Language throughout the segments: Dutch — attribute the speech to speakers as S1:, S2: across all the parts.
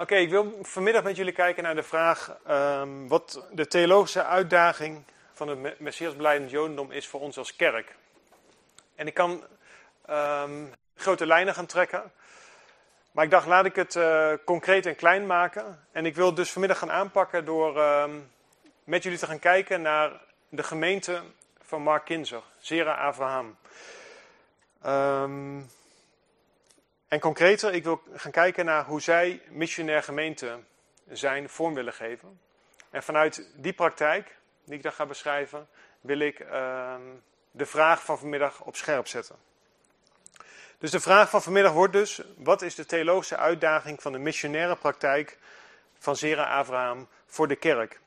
S1: Oké, ik wil vanmiddag met jullie kijken naar de vraag ehm, wat de theologische uitdaging van het Messiasbeleidend Jodendom is voor ons als kerk. En ik kan ehm, grote lijnen gaan trekken, maar ik dacht laat ik het uh, concreet en klein maken. En ik wil dus vanmiddag gaan aanpakken door ehm, met jullie te gaan kijken naar de gemeente van Mark Kinzer, Zera Abraham. Um, en concreter, ik wil gaan kijken naar hoe zij missionair gemeente zijn vorm willen geven. En vanuit die praktijk, die ik dan ga beschrijven, wil ik uh, de vraag van vanmiddag op scherp zetten. Dus de vraag van vanmiddag wordt dus: wat is de theologische uitdaging van de missionaire praktijk van Zera Abraham voor de kerk?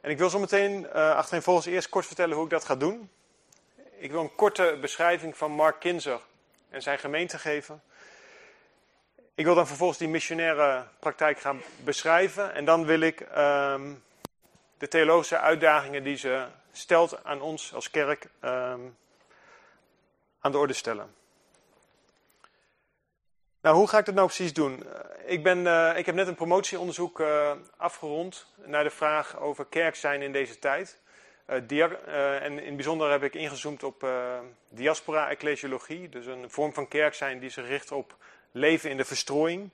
S1: En ik wil zo meteen uh, achtereenvolgens eerst kort vertellen hoe ik dat ga doen. Ik wil een korte beschrijving van Mark Kinzer en zijn gemeente geven. Ik wil dan vervolgens die missionaire praktijk gaan beschrijven. En dan wil ik um, de theologische uitdagingen die ze stelt aan ons als kerk um, aan de orde stellen. Nou, hoe ga ik dat nou precies doen? Ik, ben, uh, ik heb net een promotieonderzoek uh, afgerond naar de vraag over kerk zijn in deze tijd. En in het bijzonder heb ik ingezoomd op diaspora-ecclesiologie, dus een vorm van kerk zijn die zich richt op leven in de verstrooiing.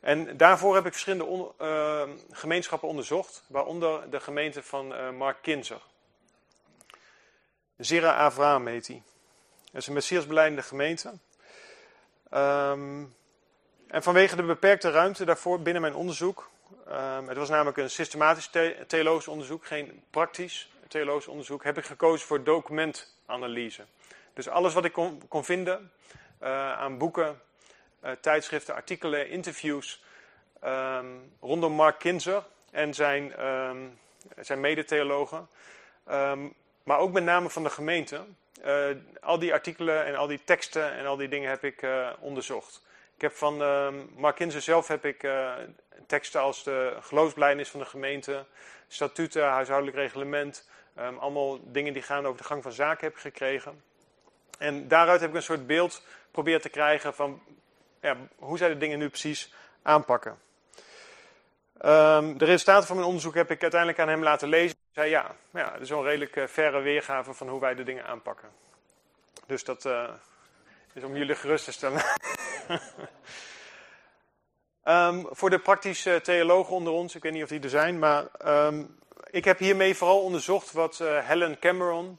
S1: En daarvoor heb ik verschillende uh, gemeenschappen onderzocht, waaronder de gemeente van uh, Mark Kinzer. Zera Avraham heet die. Dat is een messiasbeleidende gemeente. Um, en vanwege de beperkte ruimte daarvoor binnen mijn onderzoek, um, het was namelijk een systematisch the theologisch onderzoek, geen praktisch theologisch onderzoek, heb ik gekozen voor documentanalyse. Dus alles wat ik kon, kon vinden uh, aan boeken, tijdschriften, artikelen, interviews um, rondom Mark Kinzer en zijn, um, zijn medetheologen. Um, maar ook met name van de gemeente. Uh, al die artikelen en al die teksten en al die dingen heb ik uh, onderzocht. Ik heb van Mark Kinzer zelf heb ik teksten als de geloofsbelijdenis van de gemeente, statuten, huishoudelijk reglement, allemaal dingen die gaan over de gang van zaken heb gekregen. En daaruit heb ik een soort beeld proberen te krijgen van hoe zij de dingen nu precies aanpakken. Um, de resultaten van mijn onderzoek heb ik uiteindelijk aan hem laten lezen. Hij zei ja, ja dat is een redelijk uh, verre weergave van hoe wij de dingen aanpakken. Dus dat uh, is om jullie gerust te stellen. um, voor de praktische theologen onder ons, ik weet niet of die er zijn, maar um, ik heb hiermee vooral onderzocht wat uh, Helen Cameron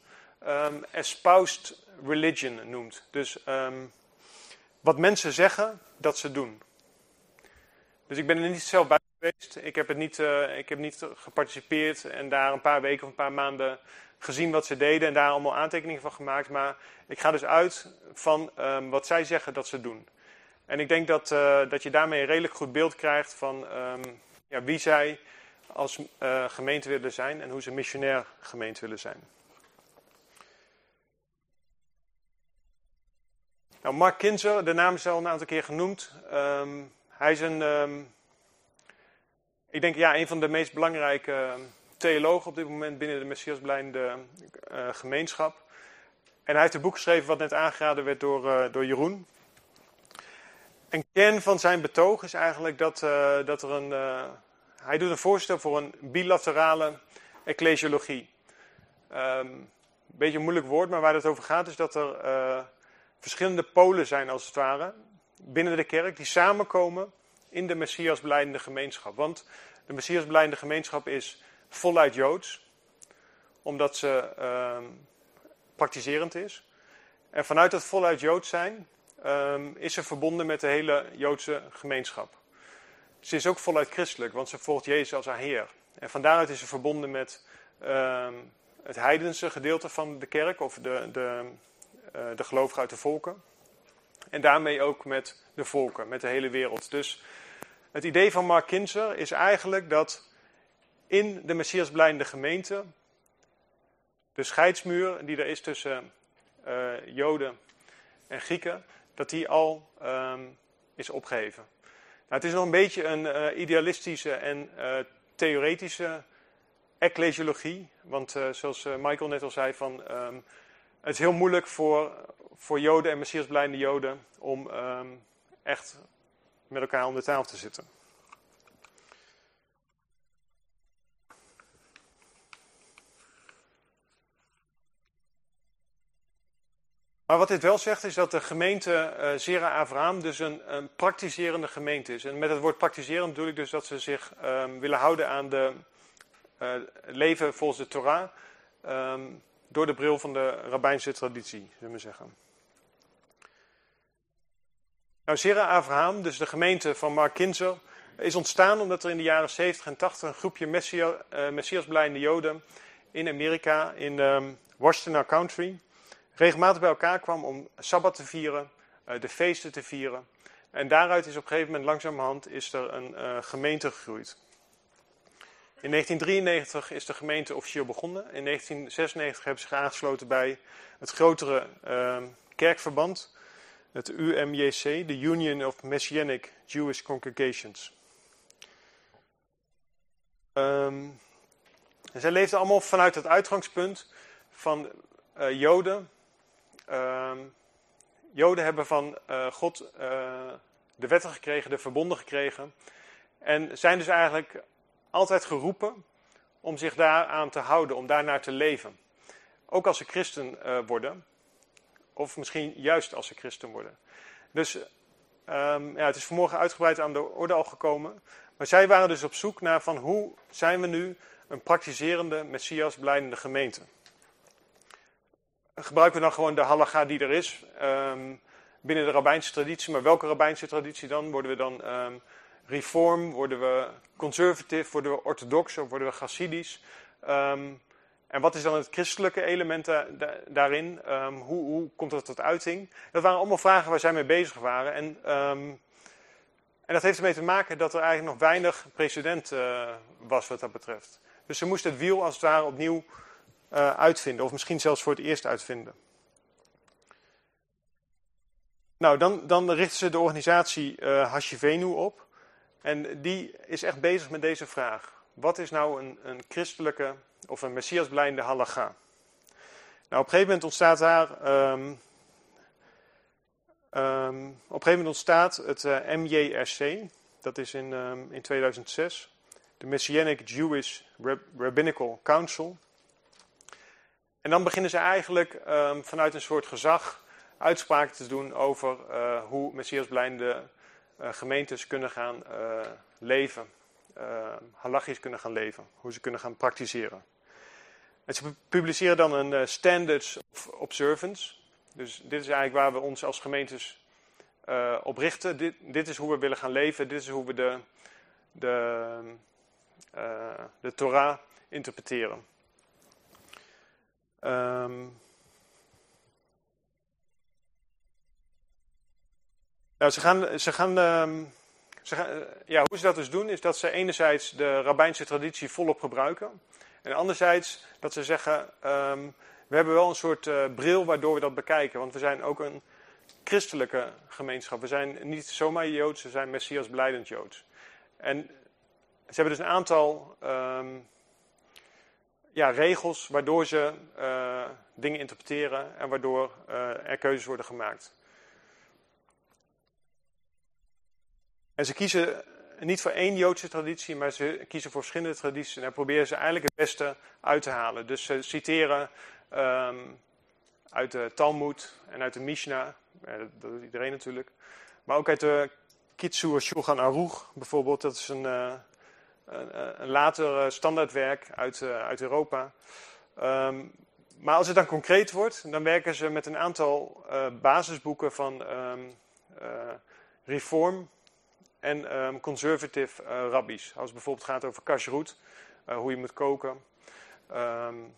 S1: espoused religion noemt. Dus wat mensen zeggen dat ze doen. Dus ik ben er niet zelf bij geweest. Ik heb, het niet, uh, ik heb niet geparticipeerd en daar een paar weken of een paar maanden gezien wat ze deden en daar allemaal aantekeningen van gemaakt. Maar ik ga dus uit van um, wat zij zeggen dat ze doen. En ik denk dat, uh, dat je daarmee een redelijk goed beeld krijgt van um, ja, wie zij als uh, gemeente willen zijn en hoe ze missionair gemeente willen zijn. Nou, Mark Kinzer, de naam is al een aantal keer genoemd. Um, hij is een, um, ik denk ja, een van de meest belangrijke theologen op dit moment binnen de Messiasblijnde uh, gemeenschap. En hij heeft een boek geschreven wat net aangeraden werd door, uh, door Jeroen. Een kern van zijn betoog is eigenlijk dat, uh, dat er een. hij doet een voorstel voor een bilaterale ecclesiologie. Beetje een moeilijk woord, maar waar het over gaat is dat er verschillende polen zijn als het ware binnen de kerk die samenkomen in de Messias beleidende gemeenschap. Want de Messias beleidende gemeenschap is voluit Joods, omdat ze uh, praktiserend is. En vanuit dat voluit Joods zijn um, is ze verbonden met de hele Joodse gemeenschap. Ze is ook voluit christelijk, want ze volgt Jezus als haar Heer. En van daaruit is ze verbonden met uh, het heidense gedeelte van de kerk, of de, de, de gelovigen uit de volken. En daarmee ook met de volken, met de hele wereld. Dus het idee van Mark Kinzer is eigenlijk dat in de Messias blijvende gemeente de scheidsmuur die er is tussen uh, Joden en Grieken, dat die al um, is opgeheven. Nou, het is nog een beetje een uh, idealistische en theoretische ecclesiologie. Want zoals Michael net al zei, van, um, het is heel moeilijk voor, voor Joden en Messiasblijende Joden om ehm, echt met elkaar om de tafel te zitten. Maar wat dit wel zegt is dat de gemeente uh, Zera Avraham dus een, een, praktiserende gemeente is. En met het woord praktiserend bedoel ik dus dat ze zich ehm, willen houden aan de eh, leven volgens de Torah. Ehm, door de bril van de rabbijnse traditie, zullen we zeggen. Nou, Zera Abraham, dus de gemeente van Mark Kinzer, is ontstaan omdat er in de jaren 70 en 80 een groepje Messia, uh, Messiasblijde Joden in Amerika, in um, Washington Country, regelmatig bij elkaar kwam om Sabbat te vieren, uh, de feesten te vieren. En daaruit is op een gegeven moment langzamerhand is er een uh, gemeente gegroeid. In 1993 is de gemeente officieel begonnen. In 1996 hebben ze zich aangesloten bij het grotere uh, kerkverband, het UMJC, de Union of Messianic Jewish Congregations. Um, zij leefden allemaal vanuit het uitgangspunt van uh, Joden. Um, Joden hebben van uh, God uh, de wetten gekregen, de verbonden gekregen. En zijn dus eigenlijk altijd geroepen om zich daaraan te houden, om daarnaar te leven. Ook als ze christen worden. Of misschien juist als ze christen worden. Dus um, ja, het is vanmorgen uitgebreid aan de orde al gekomen. Maar zij waren dus op zoek naar van hoe zijn we nu een praktiserende, Messias blijdende gemeente. Gebruiken we dan gewoon de halacha die er is um, binnen de rabbijnse traditie. Maar welke rabbijnse traditie dan? Worden we dan um, reform? Worden we conservatief? Worden we orthodox? Of worden we chassidisch? Um, en wat is dan het christelijke element da da daarin? hoe, hoe, komt dat tot uiting? Dat waren allemaal vragen waar zij mee bezig waren. En en dat heeft ermee te maken dat er eigenlijk nog weinig precedent uh, was wat dat betreft. Dus ze moesten het wiel als het ware opnieuw uh, uitvinden, of misschien zelfs voor het eerst uitvinden. Nou, dan, dan richten ze de organisatie uh, Hashivenu op. En die is echt bezig met deze vraag. Wat is nou een, een christelijke of een messiasblijnde halacha? Nou, op een gegeven moment ontstaat daar um, Um, op een gegeven moment ontstaat het uh, MJRC, dat is in, um, in 2006, de Messianic Jewish Rabbinical Council. En dan beginnen ze eigenlijk vanuit een soort gezag uitspraken te doen over uh, hoe Messiasblijnde uh, gemeentes kunnen gaan uh, leven, halachisch kunnen gaan leven, hoe ze kunnen gaan praktiseren. En ze publiceren dan een Standards of Observance, dus dit is eigenlijk waar we ons als gemeentes uh, op richten. Dit, dit, is hoe we willen gaan leven. Dit is hoe we de, de, uh, de Torah interpreteren. Um, nou, ze gaan, ze gaan, ze gaan ja, hoe ze dat dus doen, is dat ze enerzijds de rabbijnse traditie volop gebruiken. En anderzijds dat ze zeggen, um, we hebben wel een soort uh, bril waardoor we dat bekijken. Want we zijn ook een christelijke gemeenschap. We zijn niet zomaar Joods, we zijn Messias blijdend Joods. En ze hebben dus een aantal um, ja, regels waardoor ze uh, dingen interpreteren en waardoor er keuzes worden gemaakt. En ze kiezen niet voor één Joodse traditie, maar ze kiezen voor verschillende tradities. En daar proberen ze eigenlijk het beste uit te halen. Dus ze citeren um, uit de Talmud en uit de Mishnah. Dat, doet iedereen natuurlijk. Maar ook uit de Kitsur Shulchan Aruch bijvoorbeeld. Dat is een, uh, een, een later standaardwerk uit, uit Europa. Um, maar als het dan concreet wordt, dan werken ze met een aantal basisboeken van um, reform en um, conservative rabbies. Als het bijvoorbeeld gaat over kashrut, hoe je moet koken. Um,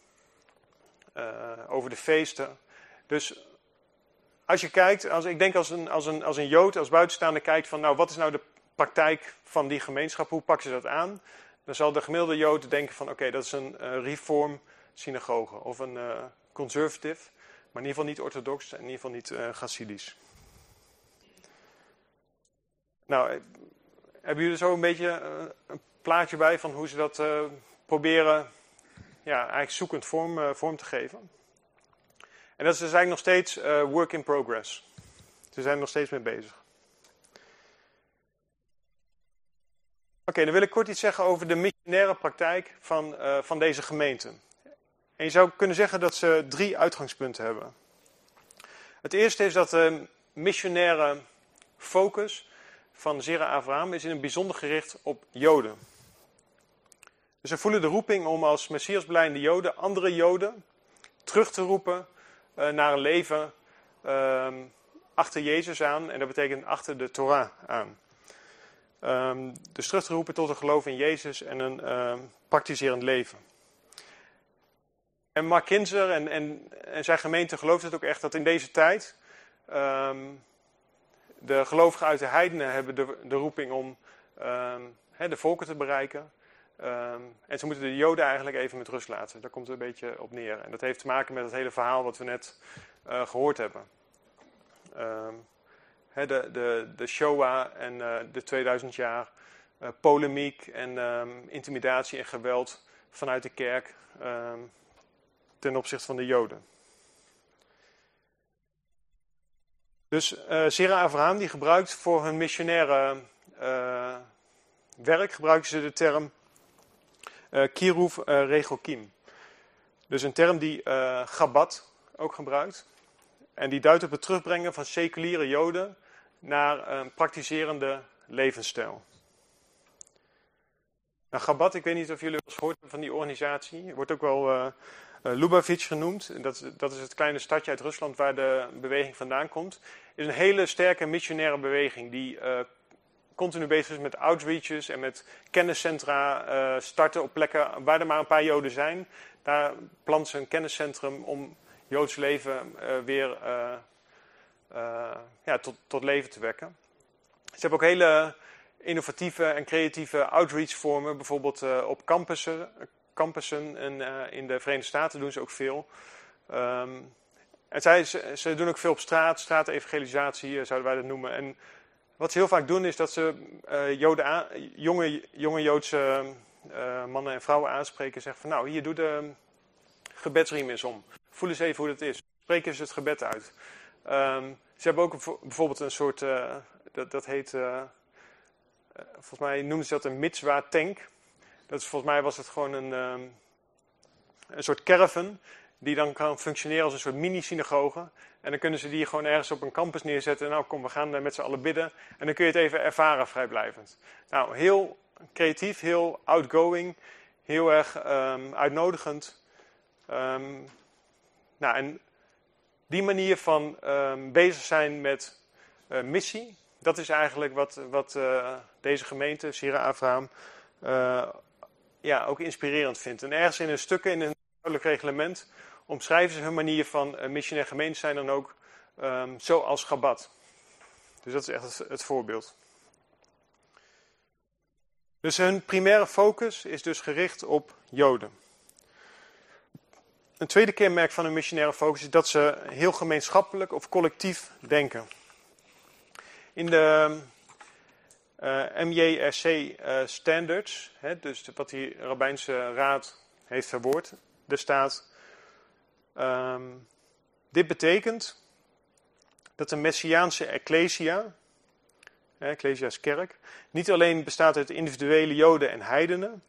S1: uh, over de feesten. Dus als je kijkt, als, ik denk als een, als, een, als een Jood, als buitenstaander kijkt van nou wat is nou de praktijk van die gemeenschap, hoe pakken ze dat aan? Dan zal de gemiddelde Jood denken van oké, dat is een uh, reform synagoge of een uh, conservative, maar in ieder geval niet orthodox en in ieder geval niet uh, Chassidisch. Nou, hebben jullie zo een beetje een plaatje bij van hoe ze dat proberen ja, eigenlijk zoekend vorm, vorm te geven. En dat is eigenlijk nog steeds work in progress. Ze zijn er nog steeds mee bezig. Oké, dan wil ik kort iets zeggen over de missionaire praktijk van, van deze gemeente. En je zou kunnen zeggen dat ze drie uitgangspunten hebben. Het eerste is dat de missionaire focus van Zera Abraham is in het bijzonder gericht op Joden. Dus ze voelen de roeping om als Messias blijende Joden andere Joden terug te roepen uh, naar een leven uh, achter Jezus aan. En dat betekent achter de Torah aan. Um, dus terug te roepen tot een geloof in Jezus en een uh, praktiserend leven. En Mark Kinzer en, en, en, zijn gemeente gelooft het ook echt dat in deze tijd de gelovigen uit de heidenen hebben de, de roeping om he, de volken te bereiken. Um, en ze moeten de Joden eigenlijk even met rust laten. Daar komt het een beetje op neer. En dat heeft te maken met het hele verhaal wat we net uh, gehoord hebben. He, de, de, de Shoah en uh, de 2000 jaar uh, polemiek en intimidatie en geweld vanuit de kerk ten opzichte van de Joden. Dus uh, Zera Abraham die gebruikt voor hun missionaire werk gebruiken ze de term uh, Kiruv Regokim. Dus een term die Gabat ook gebruikt. En die duidt op het terugbrengen van seculiere Joden naar een praktiserende levensstijl. Nou, Gabat, ik weet niet of jullie wel eens gehoord hebben van die organisatie. Wordt ook wel Lubavitch genoemd. Dat, dat, is het kleine stadje uit Rusland waar de beweging vandaan komt. is een hele sterke missionaire beweging die uh, continu bezig is met outreaches en met kenniscentra uh, starten op plekken waar er maar een paar Joden zijn. Daar plant ze een kenniscentrum om Joods leven weer ja, tot, tot leven te wekken. Ze hebben ook hele innovatieve en creatieve outreach vormen, bijvoorbeeld op campussen, campussen en in de Verenigde Staten doen ze ook veel. Um, en zij, ze, ze, doen ook veel op straat, straatevangelisatie zouden wij dat noemen. En wat ze heel vaak doen is dat ze Joden jonge, jonge Joodse mannen en vrouwen aanspreken en zeggen van nou hier doe de gebedsriem eens om. Voel eens even hoe dat is. Spreek eens het gebed uit. Um, ze hebben ook bijvoorbeeld een soort, dat, dat heet, volgens mij noemen ze dat een mitzwa tank. Dat is, volgens mij was het gewoon een, um, een soort caravan die dan kan functioneren als een soort mini-synagoge. En dan kunnen ze die gewoon ergens op een campus neerzetten. Nou, kom, we gaan met z'n allen bidden. En dan kun je het even ervaren vrijblijvend. Nou, heel creatief, heel outgoing, heel erg um, uitnodigend. Um, nou, en die manier van bezig zijn met uh, missie, dat is eigenlijk wat, wat uh, deze gemeente, Sira Abraham, uh, ja, ook inspirerend vindt. En ergens in hun stukken, in een duidelijk reglement, omschrijven ze hun manier van uh, missionair gemeente zijn dan ook um, zoals Gabat. Dus dat is echt het, voorbeeld. Dus hun primaire focus is dus gericht op Joden. Een tweede kenmerk van hun missionaire focus is dat ze heel gemeenschappelijk of collectief denken. In de MJRC uh, standards, hè, dus wat die Rabbijnse Raad heeft verwoord, er staat Um, dit betekent dat de Messiaanse Ecclesia, Ecclesia is kerk, niet alleen bestaat uit individuele Joden en heidenen,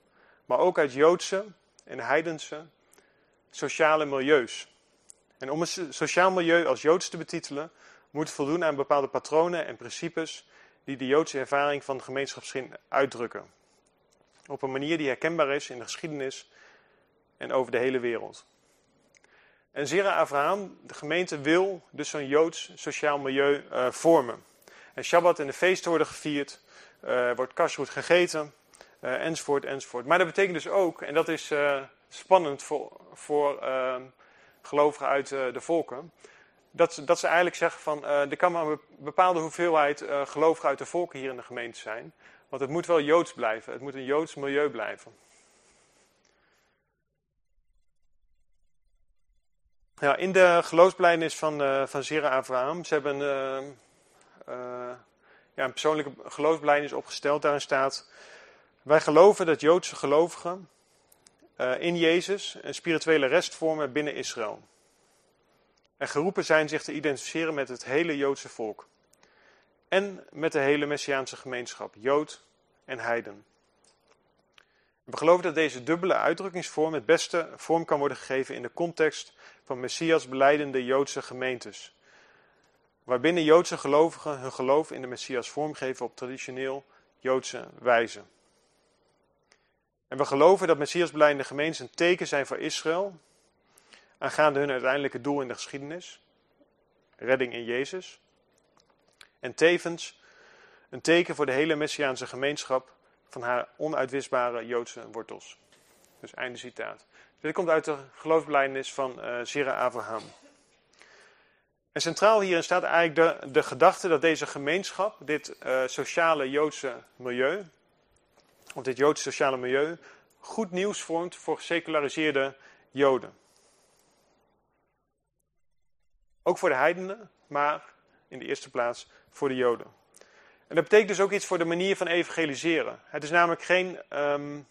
S1: maar ook uit Joodse en heidense sociale milieus. En om een sociaal milieu als Joods te betitelen, moet voldoen aan bepaalde patronen en principes die de Joodse ervaring van de gemeenschapsgin uitdrukken. Op een manier die herkenbaar is in de geschiedenis en over de hele wereld. En Zera Abraham, de gemeente, wil dus zo'n Joods sociaal milieu uh, vormen. En Shabbat en de feesten worden gevierd, uh, wordt kashrut gegeten, uh, enzovoort, enzovoort. Maar dat betekent dus ook, en dat is spannend voor, voor gelovigen uit de volken, dat, dat ze eigenlijk zeggen van, er kan maar een bepaalde hoeveelheid gelovigen uit de volken hier in de gemeente zijn. Want het moet wel Joods blijven, het moet een Joods milieu blijven. Ja, in de geloofsbelijdenis van, uh, van Zera Abraham, ze hebben ja, een persoonlijke geloofsbelijdenis opgesteld. Daarin staat, wij geloven dat Joodse gelovigen in Jezus een spirituele rest vormen binnen Israël. En geroepen zijn zich te identificeren met het hele Joodse volk. En met de hele Messiaanse gemeenschap, Jood en Heiden. We geloven dat deze dubbele uitdrukkingsvorm het beste vorm kan worden gegeven in de context van Messias beleidende Joodse gemeentes. waarbinnen Joodse gelovigen hun geloof in de Messias vormgeven op traditioneel Joodse wijze. En we geloven dat Messiasbeleidende gemeenten een teken zijn voor Israël, aangaande hun uiteindelijke doel in de geschiedenis, redding in Jezus. En tevens een teken voor de hele Messiaanse gemeenschap van haar onuitwisbare Joodse wortels. Dus einde citaat. Dit komt uit de geloofsbelijdenis van uh, Zira Abraham. En centraal hierin staat eigenlijk de, de gedachte dat deze gemeenschap, dit uh, sociale Joodse milieu, of dit Joodse sociale milieu, goed nieuws vormt voor geseculariseerde Joden. Ook voor de heidenen, maar in de eerste plaats voor de Joden. En dat betekent dus ook iets voor de manier van evangeliseren. Het is namelijk geen. Um,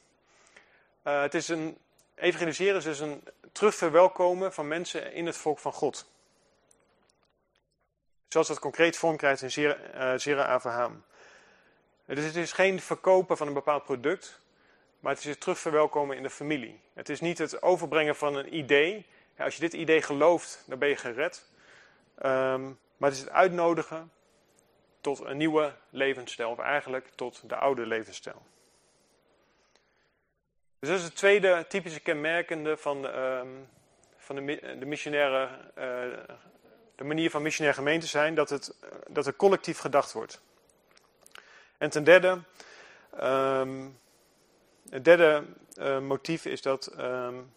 S1: uh, het is een, evangeliseren is dus een terugverwelkomen van mensen in het volk van God. Zoals dat concreet vorm krijgt in Zera, uh, Zera Avraham. Dus het is geen verkopen van een bepaald product, maar het is het terugverwelkomen in de familie. Het is niet het overbrengen van een idee. Ja, als je dit idee gelooft, dan ben je gered. Um, maar het is het uitnodigen tot een nieuwe levensstijl, of eigenlijk tot de oude levensstijl. Dus dat is het tweede typische kenmerkende van, um, van de, de missionaire, uh, de manier van missionair gemeente zijn, dat, het, dat er collectief gedacht wordt. En ten derde, um, het derde uh, motief is dat, um,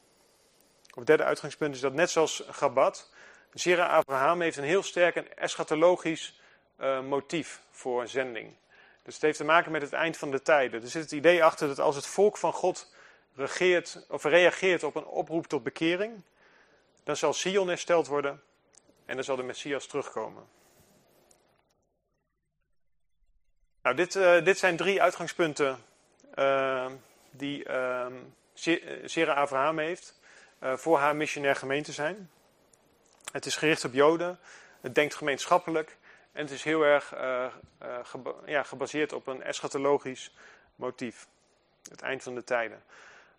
S1: of het derde uitgangspunt is dat net zoals Gabat, Zera Abraham heeft een heel sterk eschatologisch uh, motief voor zending. Dus het heeft te maken met het eind van de tijden. Er zit het idee achter dat als het volk van God regeert, of reageert op een oproep tot bekering, dan zal Sion hersteld worden en dan zal de Messias terugkomen. Nou, dit, uh, dit zijn drie uitgangspunten uh, die uh, Abraham heeft voor haar missionair gemeente zijn. Het is gericht op Joden, het denkt gemeenschappelijk en het is heel erg geba ja, gebaseerd op een eschatologisch motief. Het eind van de tijden.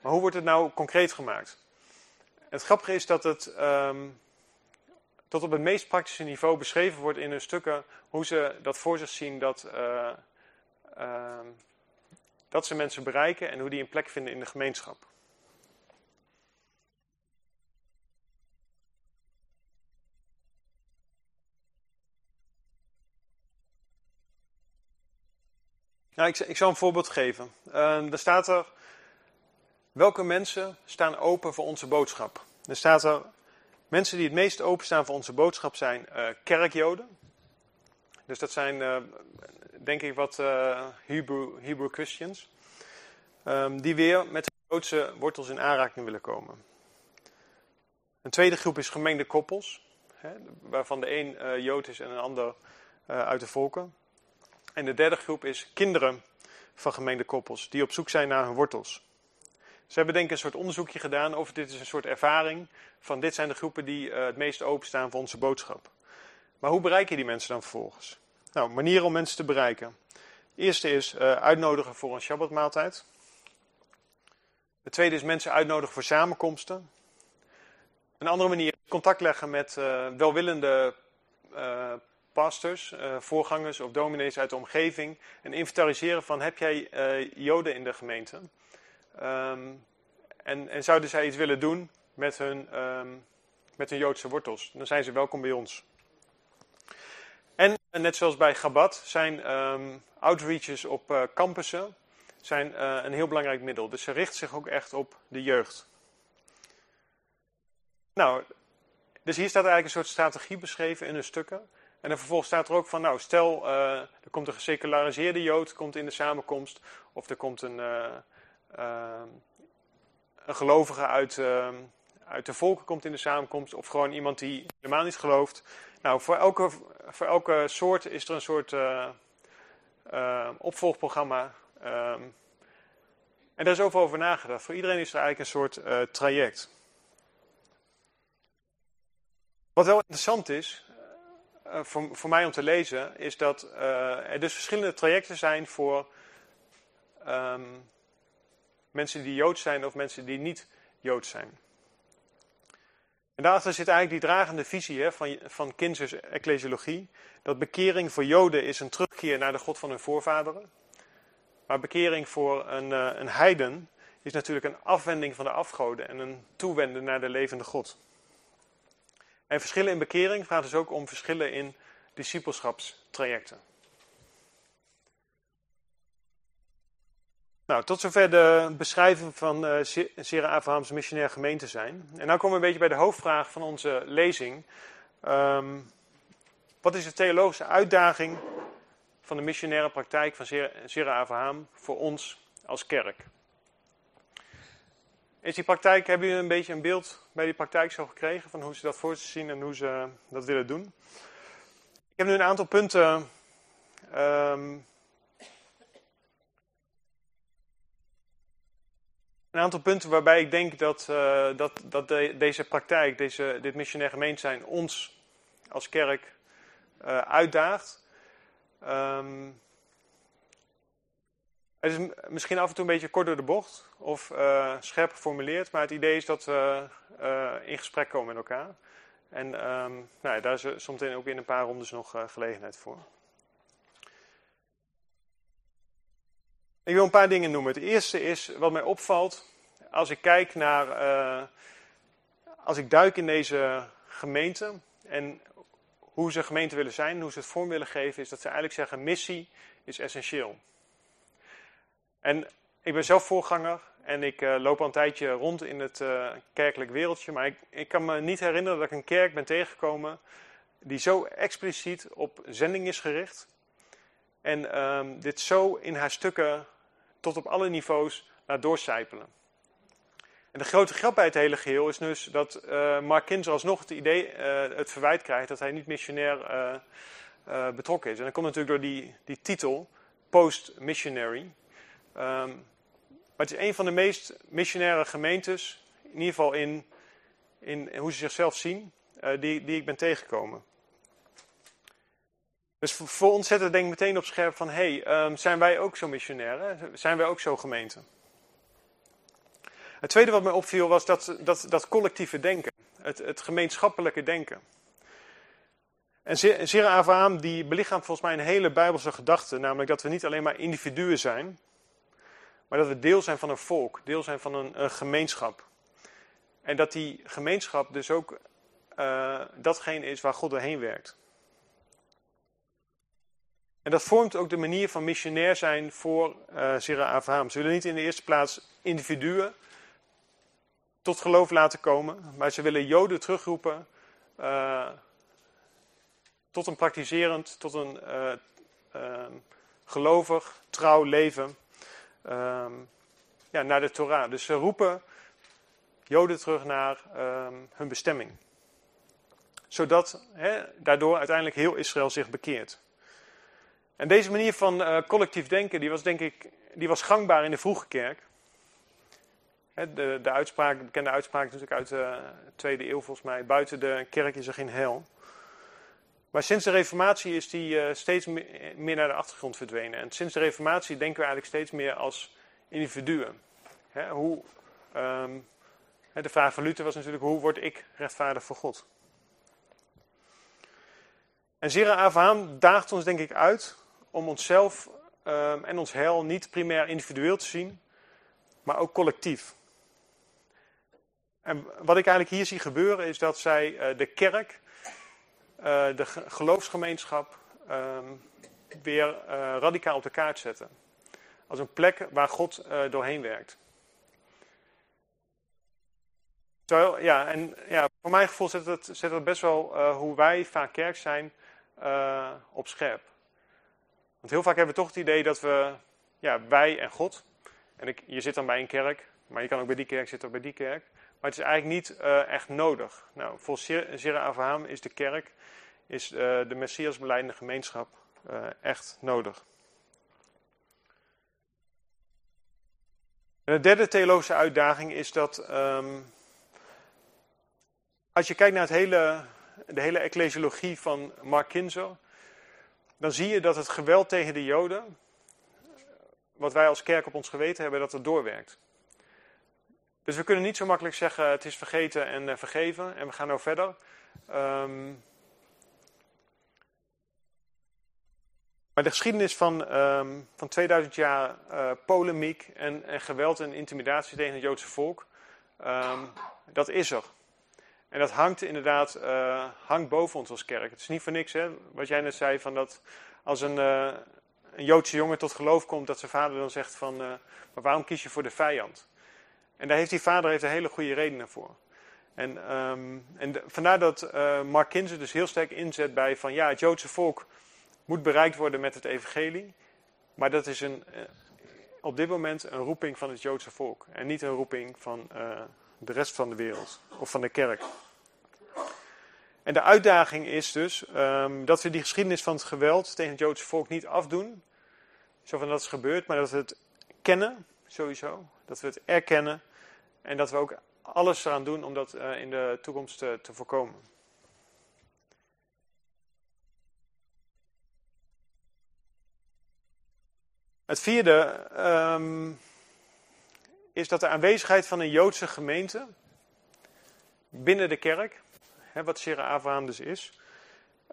S1: Maar hoe wordt het nou concreet gemaakt? Het grappige is dat het um, tot op het meest praktische niveau beschreven wordt in hun stukken hoe ze dat voor zich zien dat, uh, uh, dat ze mensen bereiken en hoe die een plek vinden in de gemeenschap. Nou, ik, ik zal een voorbeeld geven. Uh, er staat er Welke mensen staan open voor onze boodschap? Er staat er, mensen die het meest openstaan voor onze boodschap zijn uh, kerkjoden. Dus dat zijn, uh, denk ik, wat Hebrew, Hebrew Christians. Um, die weer met de Joodse wortels in aanraking willen komen. Een tweede groep is gemengde koppels. Hè, waarvan de een Jood is en een ander uit de volken. En de derde groep is kinderen van gemengde koppels. Die op zoek zijn naar hun wortels. Ze hebben denk ik een soort onderzoekje gedaan of dit is een soort ervaring van dit zijn de groepen die uh, het meest openstaan voor onze boodschap. Maar hoe bereik je die mensen dan vervolgens? Nou, manieren om mensen te bereiken. De eerste is uh, uitnodigen voor een Shabbatmaaltijd. De tweede is mensen uitnodigen voor samenkomsten. Een andere manier is contact leggen met uh, welwillende pastors, voorgangers of dominees uit de omgeving. En inventariseren van heb jij joden in de gemeente? Um, en, en, zouden zij iets willen doen met hun, um, met hun Joodse wortels, dan zijn ze welkom bij ons. En net zoals bij Gabat zijn um, outreaches op uh, campussen zijn, een heel belangrijk middel. Dus ze richt zich ook echt op de jeugd. Nou, dus hier staat eigenlijk een soort strategie beschreven in hun stukken. En vervolgens staat er ook van, nou, stel uh, er komt een geseculariseerde Jood komt in de samenkomst, of er komt een, uh, een gelovige uit, uit de volken komt in de samenkomst, of gewoon iemand die helemaal niet gelooft. Nou, voor elke, voor elke soort is er een soort opvolgprogramma. Um, en daar is overal over nagedacht. Voor iedereen is er eigenlijk een soort traject. Wat wel interessant is, voor, voor mij om te lezen, is dat er dus verschillende trajecten zijn voor um, Mensen die Joods zijn of mensen die niet Joods zijn. En daarachter zit eigenlijk die dragende visie hè, van, van Kinzers ecclesiologie. Dat bekering voor Joden is een terugkeer naar de God van hun voorvaderen. Maar bekering voor een, uh, een heiden is natuurlijk een afwending van de afgoden en een toewenden naar de levende God. En verschillen in bekering gaat dus ook om verschillen in discipelschapstrajecten. Nou, tot zover de beschrijving van uh, Sera Abraham's missionair gemeente zijn. En nu komen we een beetje bij de hoofdvraag van onze lezing. Um, wat is de theologische uitdaging van de missionaire praktijk van Sera Abraham voor ons als kerk? Is die praktijk, hebben jullie een beetje een beeld bij die praktijk zo gekregen van hoe ze dat voor zich zien en hoe ze dat willen doen? Ik heb nu een aantal punten um, een aantal punten waarbij ik denk dat, uh, dat, dat de, deze praktijk, deze, dit missionair gemeente zijn, ons als kerk uh, uitdaagt. Um, het is misschien af en toe een beetje kort door de bocht of uh, scherp geformuleerd, maar het idee is dat we in gesprek komen met elkaar. En um, nou ja, daar is soms ook in een paar rondes nog gelegenheid voor. Ik wil een paar dingen noemen. Het eerste is wat mij opvalt als ik kijk naar, als ik duik in deze gemeente en hoe ze gemeente willen zijn, hoe ze het vorm willen geven, is dat ze eigenlijk zeggen: missie is essentieel. En ik ben zelf voorganger en ik uh, loop al een tijdje rond in het uh, kerkelijk wereldje, maar ik, ik, kan me niet herinneren dat ik een kerk ben tegengekomen die zo expliciet op zending is gericht. En um, dit zo in haar stukken tot op alle niveaus laat doorcijpelen. En de grote grap bij het hele geheel is dus dat uh, Mark Kinzer alsnog het idee, het verwijt krijgt dat hij niet missionair betrokken is. En dat komt natuurlijk door die, die titel, Post-Missionary. Um, maar het is een van de meest missionaire gemeentes, in ieder geval in, in hoe ze zichzelf zien, die, die ik ben tegengekomen. Dus voor ons zet het denk ik meteen op scherp van, hey, um, zijn wij ook zo missionair? Zijn wij ook zo gemeente? Het tweede wat mij opviel was dat, dat, dat collectieve denken, het, het gemeenschappelijke denken. En Zera Avraham die belichaamt volgens mij een hele bijbelse gedachte, namelijk dat we niet alleen maar individuen zijn, maar dat we deel zijn van een volk, deel zijn van een, een gemeenschap. En dat die gemeenschap dus ook uh, datgene is waar God doorheen werkt. En dat vormt ook de manier van missionair zijn voor uh, Zera Avraham. Ze willen niet in de eerste plaats individuen tot geloof laten komen. Maar ze willen Joden terugroepen uh, tot een praktiserend, tot een gelovig, trouw leven um, ja, naar de Torah. Dus ze roepen Joden terug naar um, hun bestemming. Zodat daardoor uiteindelijk heel Israël zich bekeert. En deze manier van collectief denken, die was denk ik die was gangbaar in de vroege kerk. De, de, uitspraak, de bekende uitspraak natuurlijk uit de tweede eeuw volgens mij. Buiten de kerk is er geen hel. Maar sinds de reformatie is die uh, steeds meer naar de achtergrond verdwenen. En sinds de reformatie denken we eigenlijk steeds meer als individuen. Hè, hoe, um, de vraag van Luther was natuurlijk, hoe word ik rechtvaardig voor God? En Zira Abraham daagt ons denk ik uit om onszelf um, en ons hel niet primair individueel te zien, maar ook collectief. En wat ik eigenlijk hier zie gebeuren is dat zij uh, de kerk, de geloofsgemeenschap, um, weer uh, radicaal op de kaart zetten. Als een plek waar God doorheen werkt. Terwijl, ja, en ja, voor mijn gevoel zet het, zet het best wel hoe wij vaak kerk zijn op scherp. Want heel vaak hebben we toch het idee dat we, ja, wij en God. En ik, je zit dan bij een kerk, maar je kan ook bij die kerk zitten of bij die kerk. Maar het is eigenlijk niet uh, echt nodig. Nou, volgens Zera Avraham is de kerk, is uh, de Messias beleidende gemeenschap uh, echt nodig. En de derde theologische uitdaging is dat um, als je kijkt naar het hele, de hele ecclesiologie van Mark Kinzo, dan zie je dat het geweld tegen de Joden, wat wij als kerk op ons geweten hebben, dat het doorwerkt. Dus we kunnen niet zo makkelijk zeggen het is vergeten en uh, vergeven en we gaan nou verder. Um, maar de geschiedenis van, um, van 2000 jaar uh, polemiek en, en, geweld en intimidatie tegen het Joodse volk, um, dat is er. En dat hangt inderdaad uh, hangt boven ons als kerk. Het is niet voor niks, hè, wat jij net zei, van dat als een, een Joodse jongen tot geloof komt, dat zijn vader dan zegt van, maar waarom kies je voor de vijand? En daar heeft die vader heeft een hele goede redenen voor. En, um, en vandaar dat uh, Mark Kinzer dus heel sterk inzet bij van ja, het Joodse volk moet bereikt worden met het evangelie. Maar dat is een, uh, op dit moment een roeping van het Joodse volk. En niet een roeping van uh, de rest van de wereld of van de kerk. En de uitdaging is dus um, dat we die geschiedenis van het geweld tegen het Joodse volk niet afdoen. Zo van dat is gebeurd, maar dat we het kennen, sowieso. Dat we het erkennen en dat we ook alles eraan doen om dat uh, in de toekomst uh, te voorkomen. Het vierde um, is dat de aanwezigheid van een Joodse gemeente binnen de kerk, hè, wat Shira Abraham dus is,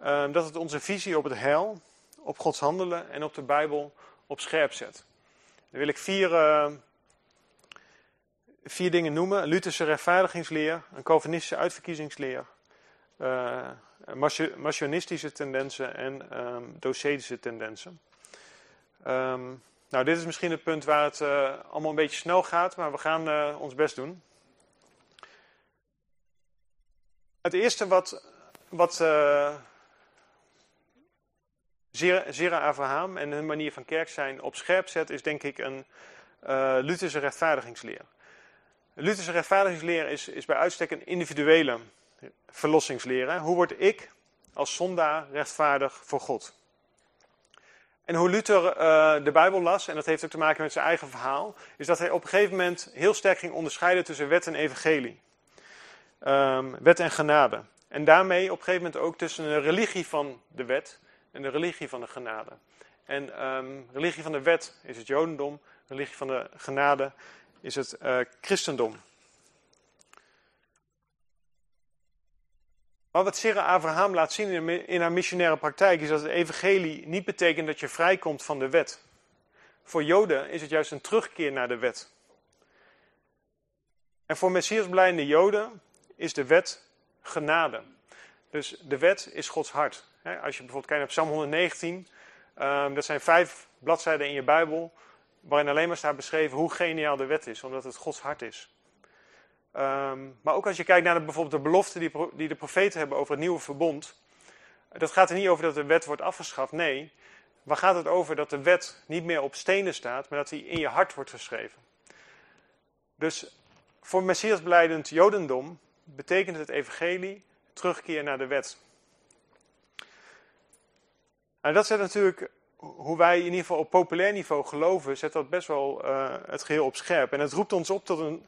S1: um, dat het onze visie op het heil, op Gods handelen en op de Bijbel op scherp zet. Dan wil ik vier uh, vier dingen noemen. Lutherse rechtvaardigingsleer, een Calvinistische uitverkiezingsleer, uh, tendensen en um, docetische tendensen. Um, nou, dit is misschien het punt waar het uh, allemaal een beetje snel gaat, maar we gaan uh, ons best doen. Het eerste wat, wat uh, Zera Abraham en hun manier van kerk zijn op scherp zet, is denk ik een Lutherse rechtvaardigingsleer. Lutherse rechtvaardigingsleer is, is bij uitstek een individuele verlossingsleer. Hoe word ik als zondaar rechtvaardig voor God? En hoe Luther uh, de Bijbel las, en dat heeft ook te maken met zijn eigen verhaal, is dat hij op een gegeven moment heel sterk ging onderscheiden tussen wet en evangelie. Um, wet en genade. En daarmee op een gegeven moment ook tussen de religie van de wet en de religie van de genade. En um, religie van de wet is het Jodendom, religie van de genade is het uh, christendom. Maar wat Sarah Abraham laat zien in haar missionaire praktijk is dat het evangelie niet betekent dat je vrijkomt van de wet. Voor Joden is het juist een terugkeer naar de wet. En voor Messiasblijde Joden is de wet genade. Dus de wet is Gods hart. Als je bijvoorbeeld kijkt naar Psalm 119, um, dat zijn vijf bladzijden in je Bijbel waarin alleen maar staat beschreven hoe geniaal de wet is, omdat het Gods hart is. Um, maar ook als je kijkt naar de, bijvoorbeeld de beloften die, die de profeten hebben over het nieuwe verbond. Dat gaat er niet over dat de wet wordt afgeschaft. Nee, waar gaat het over dat de wet niet meer op stenen staat, maar dat die in je hart wordt geschreven. Dus voor Messiasbeleidend Jodendom betekent het evangelie terugkeer naar de wet. En dat zet natuurlijk hoe wij in ieder geval op populair niveau geloven, zet dat best wel uh, het geheel op scherp. En het roept ons op tot een,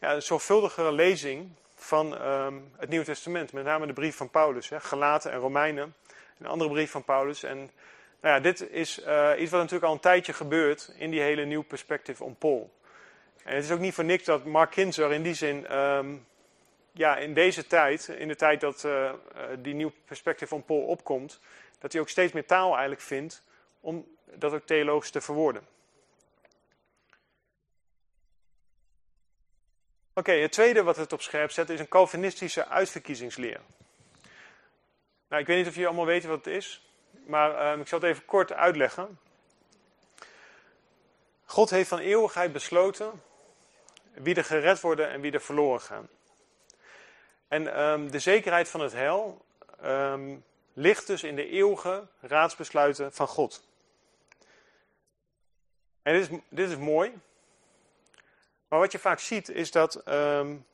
S1: ja, een zorgvuldigere lezing van um, het Nieuwe Testament. Met name de brief van Paulus, hè, Galaten en Romeinen. Een andere brief van Paulus. En nou ja, dit is uh, iets wat natuurlijk al een tijdje gebeurt in die hele nieuwe perspective on Paul. En het is ook niet voor niks dat Mark Kinzer in die zin, um, ja, in deze tijd, in de tijd dat uh, die nieuwe perspective on Paul opkomt, dat hij ook steeds meer taal eigenlijk vindt om dat ook theologisch te verwoorden. Oké, het tweede wat het op scherp zet is een Calvinistische uitverkiezingsleer. Nou, ik weet niet of jullie allemaal weten wat het is, maar um, ik zal het even kort uitleggen. God heeft van eeuwigheid besloten wie er gered worden en wie er verloren gaan. En um, de zekerheid van het hel um, ligt dus in de eeuwige raadsbesluiten van God. En dit is, dit is mooi. Maar wat je vaak ziet is dat um,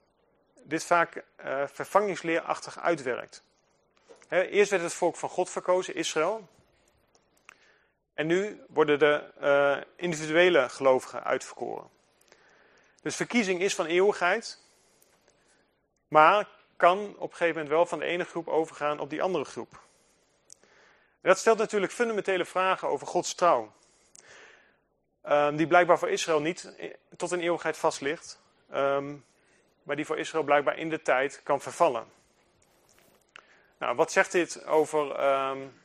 S1: dit vaak uh, vervangingsleerachtig uitwerkt. Eerst werd het volk van God verkozen, Israël. En nu worden de uh, individuele gelovigen uitverkoren. Dus verkiezing is van eeuwigheid. Maar kan op een gegeven moment wel van de ene groep overgaan op die andere groep. Dat stelt natuurlijk fundamentele vragen over Gods trouw. Um, die blijkbaar voor Israël niet tot een eeuwigheid vast ligt. ehm, maar die voor Israël blijkbaar in de tijd kan vervallen. Nou, wat zegt dit over um,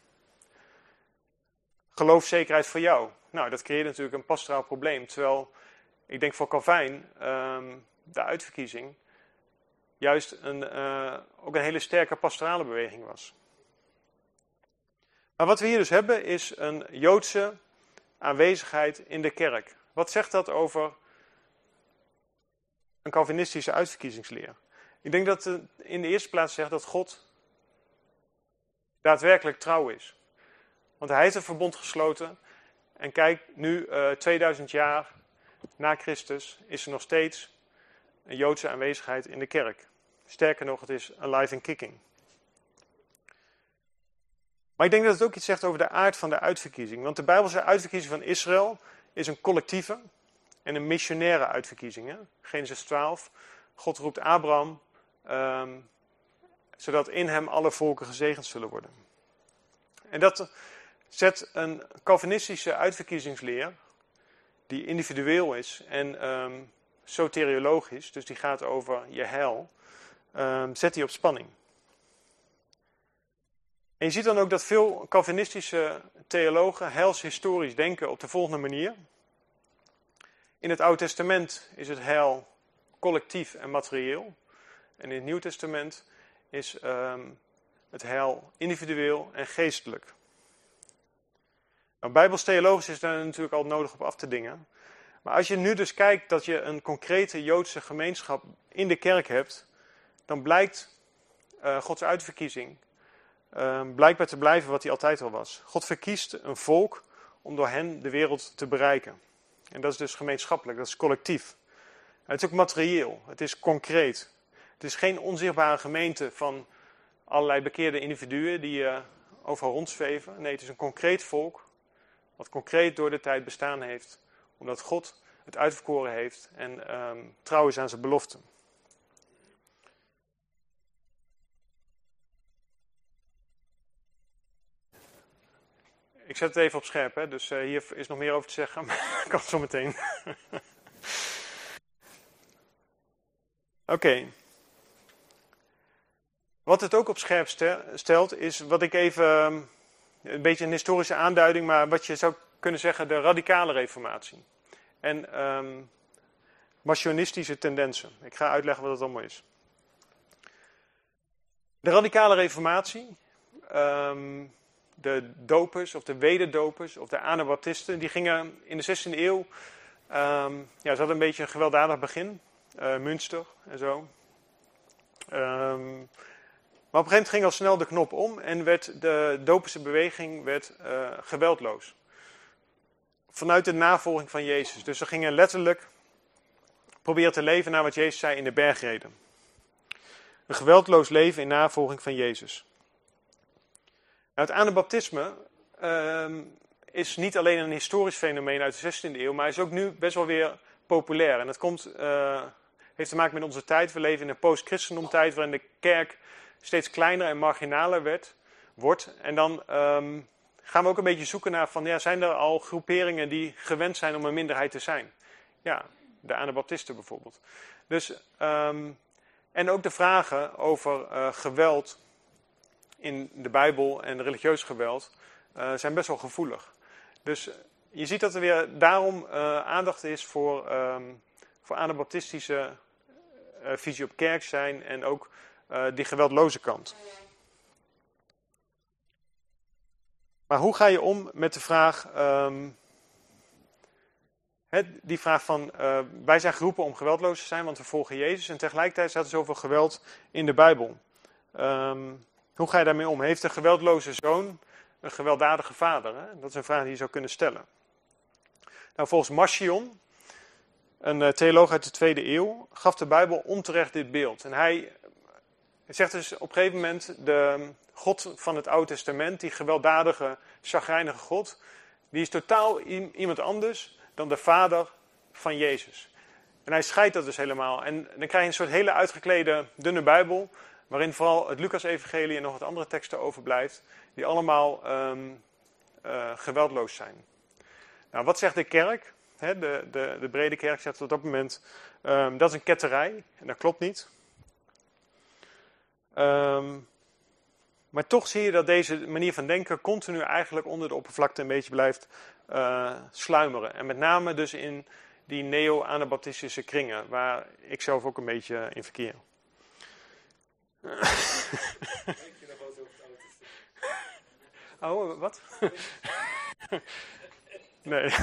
S1: geloofszekerheid voor jou? Nou, dat creëert natuurlijk een pastoraal probleem. Terwijl, ik denk voor Calvijn, ehm, de uitverkiezing, juist een, uh, ook een hele sterke pastorale beweging was. Maar wat we hier dus hebben, is een Joodse aanwezigheid in de kerk. Wat zegt dat over een Calvinistische uitverkiezingsleer? Ik denk dat het in de eerste plaats zegt dat God daadwerkelijk trouw is. Want hij heeft een verbond gesloten. En kijk, nu, uh, eh, 2000 jaar na Christus, is er nog steeds een Joodse aanwezigheid in de kerk. Sterker nog, het is alive and kicking. Maar ik denk dat het ook iets zegt over de aard van de uitverkiezing. Want de Bijbelse uitverkiezing van Israël is een collectieve en een missionaire uitverkiezing. Hè? Genesis 12. God roept Abraham, um, zodat in hem alle volken gezegend zullen worden. En dat zet een Calvinistische uitverkiezingsleer, die individueel is en um, soteriologisch, dus die gaat over je heil, um, zet die op spanning. En je ziet dan ook dat veel Calvinistische theologen heilshistorisch denken op de volgende manier. In het Oude Testament is het heil collectief en materieel. En in het Nieuw Testament is um, het heil individueel en geestelijk. Nou, is daar natuurlijk al nodig op af te dingen. Maar als je nu dus kijkt dat je een concrete Joodse gemeenschap in de kerk hebt, dan blijkt uh, Gods uitverkiezing blijkbaar te blijven wat hij altijd al was. God verkiest een volk om door hen de wereld te bereiken. En dat is dus gemeenschappelijk, dat is collectief. Het is ook materieel, het is concreet. Het is geen onzichtbare gemeente van allerlei bekeerde individuen die uh, overal rondzweven. Nee, het is een concreet volk, wat concreet door de tijd bestaan heeft, omdat God het uitverkoren heeft en um, trouw is aan zijn beloften. Ik zet het even op scherp, hè? dus uh, hier is nog meer over te zeggen, maar kan zo meteen. Oké. Wat het ook op scherp stelt, is wat ik even, ehm, een beetje een historische aanduiding, maar wat je zou kunnen zeggen de radicale reformatie. En um, tendensen. Ik ga uitleggen wat dat allemaal is. De radicale reformatie, um, de dopers of de wederdopers of de anabaptisten, die gingen in de 16e eeuw, um, ja, ze hadden een beetje een gewelddadig begin, uh, Münster en zo. Um, maar op een gegeven moment ging al snel de knop om en werd de doperse beweging werd, uh, geweldloos. Vanuit de navolging van Jezus. Dus ze gingen letterlijk proberen te leven naar wat Jezus zei in de bergreden. Een geweldloos leven in navolging van Jezus. Nou, het anabaptisme uh, is niet alleen een historisch fenomeen uit de 16e eeuw, maar is ook nu best wel weer populair. En dat komt, uh, heeft te maken met onze tijd. We leven in een post-christendomtijd waarin de kerk steeds kleiner en marginaler werd, wordt. En dan um, gaan we ook een beetje zoeken naar van, ja, zijn er al groeperingen die gewend zijn om een minderheid te zijn? Ja, de Anabaptisten bijvoorbeeld. Dus, um, en ook de vragen over uh, geweld in de Bijbel en religieus geweld uh, zijn best wel gevoelig. Dus je ziet dat er weer daarom uh, aandacht is voor, um, voor anabaptistische visie op kerk zijn en ook die geweldloze kant. Maar hoe ga je om met de vraag, um, die vraag van, wij zijn geroepen om geweldloos te zijn, want we volgen Jezus. En tegelijkertijd staat er zoveel geweld in de Bijbel. Um, hoe ga je daarmee om? Heeft een geweldloze zoon een gewelddadige vader? Hè? Dat is een vraag die je zou kunnen stellen. Nou, volgens Marcion, een uh, theoloog uit de tweede eeuw, gaf de Bijbel onterecht dit beeld. En hij zegt dus op een gegeven moment, de God van het Oude Testament, die gewelddadige, chagrijnige God, die is totaal iemand anders dan de vader van Jezus. En hij scheidt dat dus helemaal. En dan krijg je een soort hele uitgeklede, dunne Bijbel, waarin vooral het Lucas-evangelie en nog wat andere teksten overblijft, die allemaal um, uh, geweldloos zijn. Nou, wat zegt de kerk? de, de, de brede kerk zegt op dat moment, ehm, dat is een ketterij. En dat klopt niet. Ehm, maar toch zie je dat deze manier van denken continu eigenlijk onder de oppervlakte een beetje blijft uh, sluimeren. En met name dus in die neo-anabaptistische kringen, waar ik zelf ook een beetje in verkeer. Oh, wat? nee.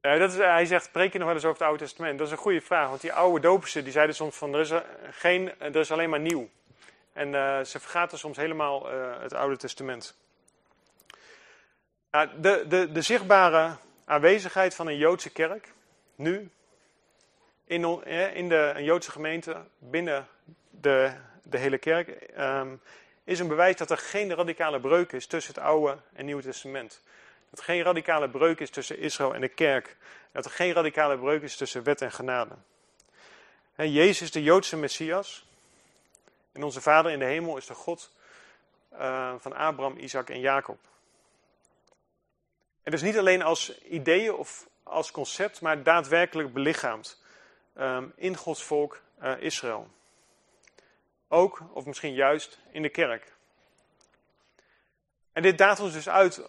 S1: Ja, dat is, hij zegt, preek je nog wel eens over het Oude Testament? Dat is een goede vraag, want die oude dopersen die zeiden soms van, er is, geen, er is alleen maar nieuw. En uh, ze vergaten soms helemaal uh, het Oude Testament. Nou, de, de, de zichtbare aanwezigheid van een Joodse kerk, nu, in, in de, een Joodse gemeente, binnen de, de hele kerk, um, is een bewijs dat er geen radicale breuk is tussen het Oude en Nieuwe Testament. Dat er geen radicale breuk is tussen Israël en de kerk. Dat er geen radicale breuk is tussen wet en genade. He, Jezus, de Joodse Messias. En onze Vader in de hemel is de God uh, van Abraham, Isaac en Jacob. En dus niet alleen als ideeën of als concept, maar daadwerkelijk belichaamd um, in Gods volk uh, Israël. Ook, of misschien juist, in de kerk. En dit daagt ons dus uit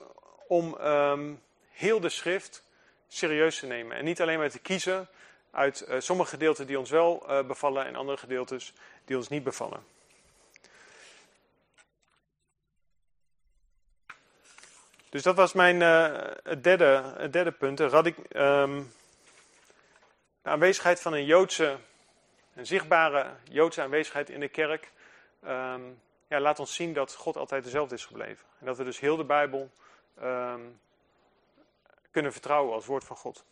S1: om um, heel de schrift serieus te nemen. En niet alleen maar te kiezen uit uh, sommige gedeelten die ons wel uh, bevallen en andere gedeeltes die ons niet bevallen. Dus dat was mijn derde, derde punt. De, um, de aanwezigheid van een Joodse, een zichtbare Joodse aanwezigheid in de kerk. Um, ja, laat ons zien dat God altijd dezelfde is gebleven. En dat we dus heel de Bijbel um, kunnen vertrouwen als woord van God.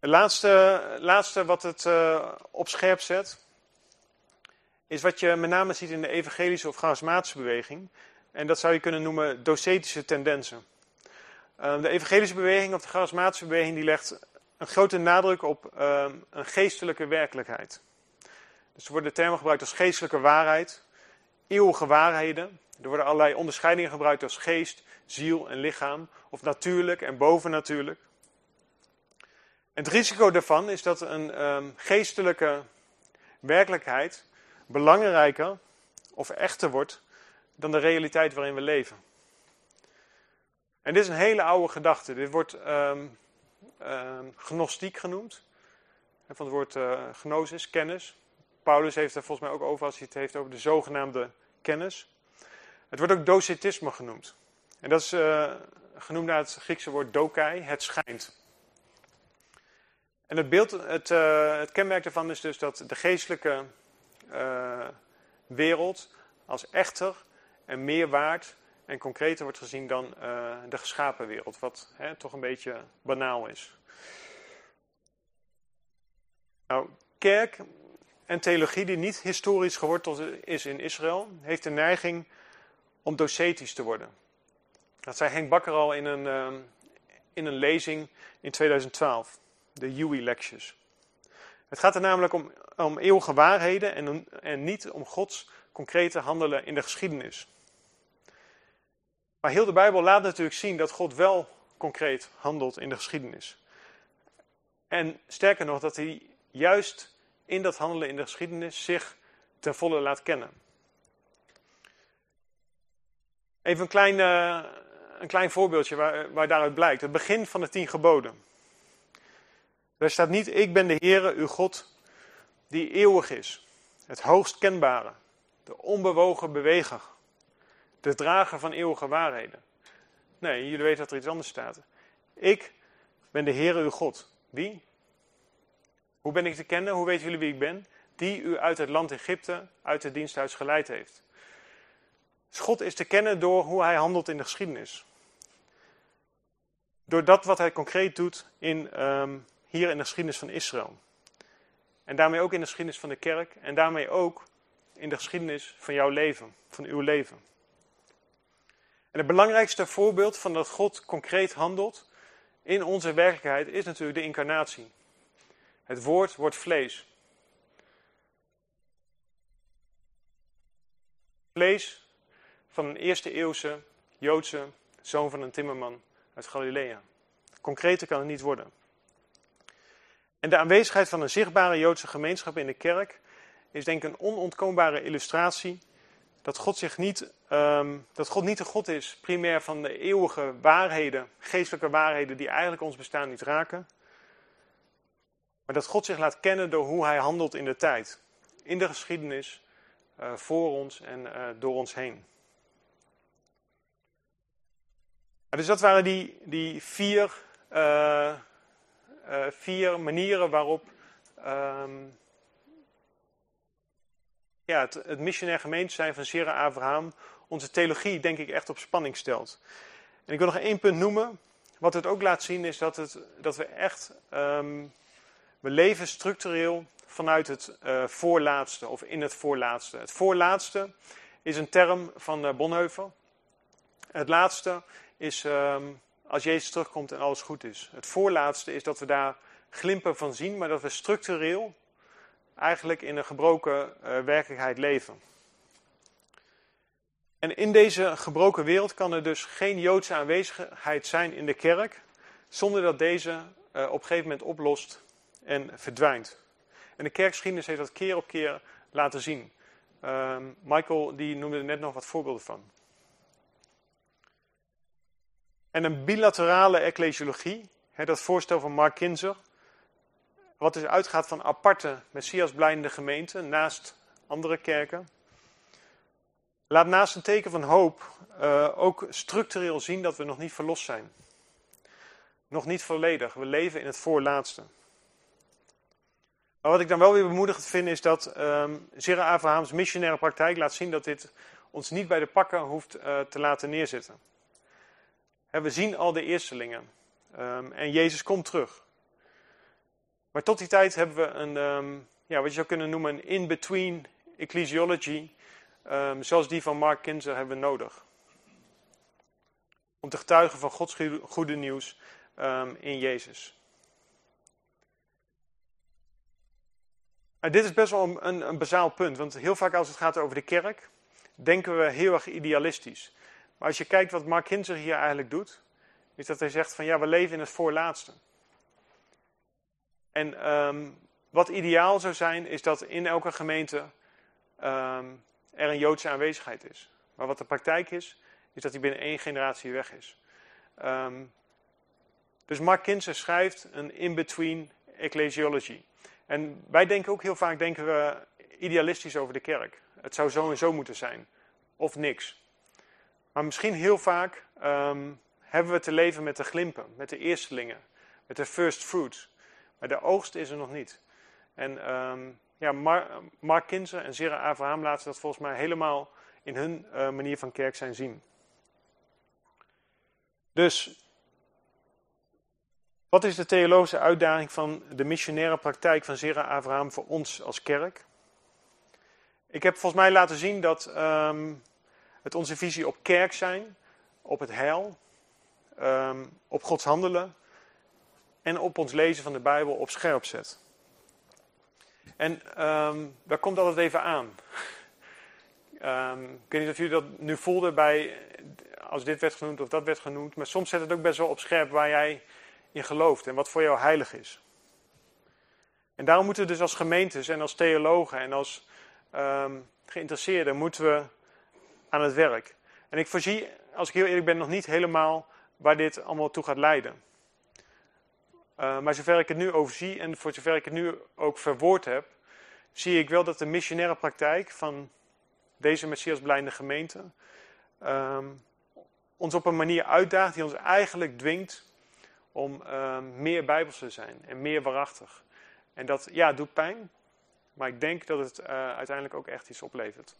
S1: Het laatste, laatste wat het uh, op scherp zet, is wat je met name ziet in de evangelische of charismatische beweging. En dat zou je kunnen noemen docetische tendensen. Uh, de evangelische beweging of de charismatische beweging die legt een grote nadruk op uh, een geestelijke werkelijkheid. Dus er worden termen gebruikt als geestelijke waarheid, eeuwige waarheden. Er worden allerlei onderscheidingen gebruikt als geest, ziel en lichaam, of natuurlijk en bovennatuurlijk. En het risico daarvan is dat een um, geestelijke werkelijkheid belangrijker of echter wordt dan de realiteit waarin we leven. En dit is een hele oude gedachte. Dit wordt um, um, gnostiek genoemd. Van het woord uh, gnosis, kennis. Paulus heeft er volgens mij ook over als hij het heeft over de zogenaamde kennis. Het wordt ook docetisme genoemd. En dat is uh, genoemd naar het Griekse woord dokai, het schijnt. En het, beeld, het, uh, het kenmerk daarvan is dus dat de geestelijke wereld als echter en meer waard en concreter wordt gezien dan de geschapen wereld, wat hè, toch een beetje banaal is. Nou, kerk en theologie die niet historisch geworteld is in Israël, heeft de neiging om docetisch te worden. Dat zei Henk Bakker al in een, uh, in een lezing in 2012, de Huey Lectures. Het gaat er namelijk om, om eeuwige waarheden en, en niet om Gods concrete handelen in de geschiedenis. Maar heel de Bijbel laat natuurlijk zien dat God wel concreet handelt in de geschiedenis. En sterker nog, dat hij juist in dat handelen in de geschiedenis zich ten volle laat kennen. Even een klein, uh, een klein voorbeeldje waar, waar daaruit blijkt. Het begin van de tien geboden. Daar staat niet, ik ben de Heere, uw God, die eeuwig is. Het hoogst kenbare. De onbewogen beweger. De drager van eeuwige waarheden. Nee, jullie weten dat er iets anders staat. Ik ben de Heere, uw God. Wie? Hoe ben ik te kennen? Hoe weten jullie wie ik ben? Die u uit het land Egypte, uit het diensthuis geleid heeft. Dus God is te kennen door hoe hij handelt in de geschiedenis. Door dat wat hij concreet doet in, um, hier in de geschiedenis van Israël. En daarmee ook in de geschiedenis van de kerk. En daarmee ook in de geschiedenis van jouw leven, van uw leven. Het belangrijkste voorbeeld van dat God concreet handelt in onze werkelijkheid is natuurlijk de incarnatie. Het woord wordt vlees. Vlees van een eerste eeuwse Joodse zoon van een timmerman uit Galilea. Concreter kan het niet worden. En de aanwezigheid van een zichtbare Joodse gemeenschap in de kerk is denk ik een onontkoombare illustratie dat God, zich niet, um, dat God niet de God is, primair van de eeuwige waarheden, geestelijke waarheden die eigenlijk ons bestaan niet raken. Maar dat God zich laat kennen door hoe hij handelt in de tijd, in de geschiedenis, uh, voor ons en uh, door ons heen. dus dat waren die, die vier, uh, vier manieren waarop um, ja, het, het missionair gemeente zijn van Sierra Abraham onze theologie denk ik echt op spanning stelt. En ik wil nog één punt noemen. Wat het ook laat zien is dat, het, dat we echt, um, we leven structureel vanuit het uh, voorlaatste of in het voorlaatste. Het voorlaatste is een term van uh, Bonhoeffer. Het laatste is um, als Jezus terugkomt en alles goed is. Het voorlaatste is dat we daar glimpen van zien, maar dat we structureel eigenlijk in een gebroken uh, werkelijkheid leven. En in deze gebroken wereld kan er dus geen Joodse aanwezigheid zijn in de kerk, zonder dat deze uh, op een gegeven moment oplost en verdwijnt. En de kerkgeschiedenis heeft dat keer op keer laten zien. Uh, Michael die noemde er net nog wat voorbeelden van. En een bilaterale ecclesiologie, hè, dat voorstel van Mark Kinzer, wat dus uitgaat van aparte Messias-blijnde gemeenten naast andere kerken, laat naast een teken van hoop uh, ook structureel zien dat we nog niet verlost zijn. Nog niet volledig. We leven in het voorlaatste. Maar wat ik dan wel weer bemoedigend vind is dat um, Zera Abrahams missionaire praktijk laat zien dat dit ons niet bij de pakken hoeft uh, te laten neerzitten. We zien al de eerstelingen. Um, en Jezus komt terug. Maar tot die tijd hebben we een, um, ja, wat je zou kunnen noemen een in-between ecclesiology, um, zoals die van Mark Kinzer hebben we nodig. Om te getuigen van Gods goede nieuws um, in Jezus. En dit is best wel een, een bazaal punt, want heel vaak als het gaat over de kerk, denken we heel erg idealistisch. Maar als je kijkt wat Mark Kinzer hier eigenlijk doet, is dat hij zegt van ja, we leven in het voorlaatste. En um, wat ideaal zou zijn, is dat in elke gemeente um, er een Joodse aanwezigheid is. Maar wat de praktijk is, is dat die binnen één generatie weg is. Um, dus Mark Kinzer schrijft een in-between ecclesiology. En wij denken ook heel vaak denken we idealistisch over de kerk. Het zou zo en zo moeten zijn. Of niks. Maar misschien heel vaak hebben we te leven met de glimpen, met de eerstelingen, met de first fruits. Maar de oogst is er nog niet. En um, ja, Mar Mark Kinzer en Zera Abraham laten dat volgens mij helemaal in hun uh, manier van kerk zijn zien. Dus, wat is de theologische uitdaging van de missionaire praktijk van Zera Abraham voor ons als kerk? Ik heb volgens mij laten zien dat um, het onze visie op kerk zijn, op het heil, um, op Gods handelen, en op ons lezen van de Bijbel op scherp zet. En um, daar komt altijd even aan. Um, ik weet niet of jullie dat nu voelden bij, als dit werd genoemd of dat werd genoemd, maar soms zet het ook best wel op scherp waar jij in gelooft en wat voor jou heilig is. En daarom moeten we dus als gemeentes en als theologen en als um, geïnteresseerden moeten we aan het werk. En ik voorzie, als ik heel eerlijk ben, nog niet helemaal waar dit allemaal toe gaat leiden. Uh, maar zover ik het nu overzie en voor zover ik het nu ook verwoord heb, zie ik wel dat de missionaire praktijk van deze Messias blijde gemeente um, ons op een manier uitdaagt die ons eigenlijk dwingt om um, meer bijbels te zijn en meer waarachtig. En dat, ja, doet pijn, maar ik denk dat het uh, uiteindelijk ook echt iets oplevert.